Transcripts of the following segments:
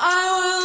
I will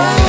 Oh.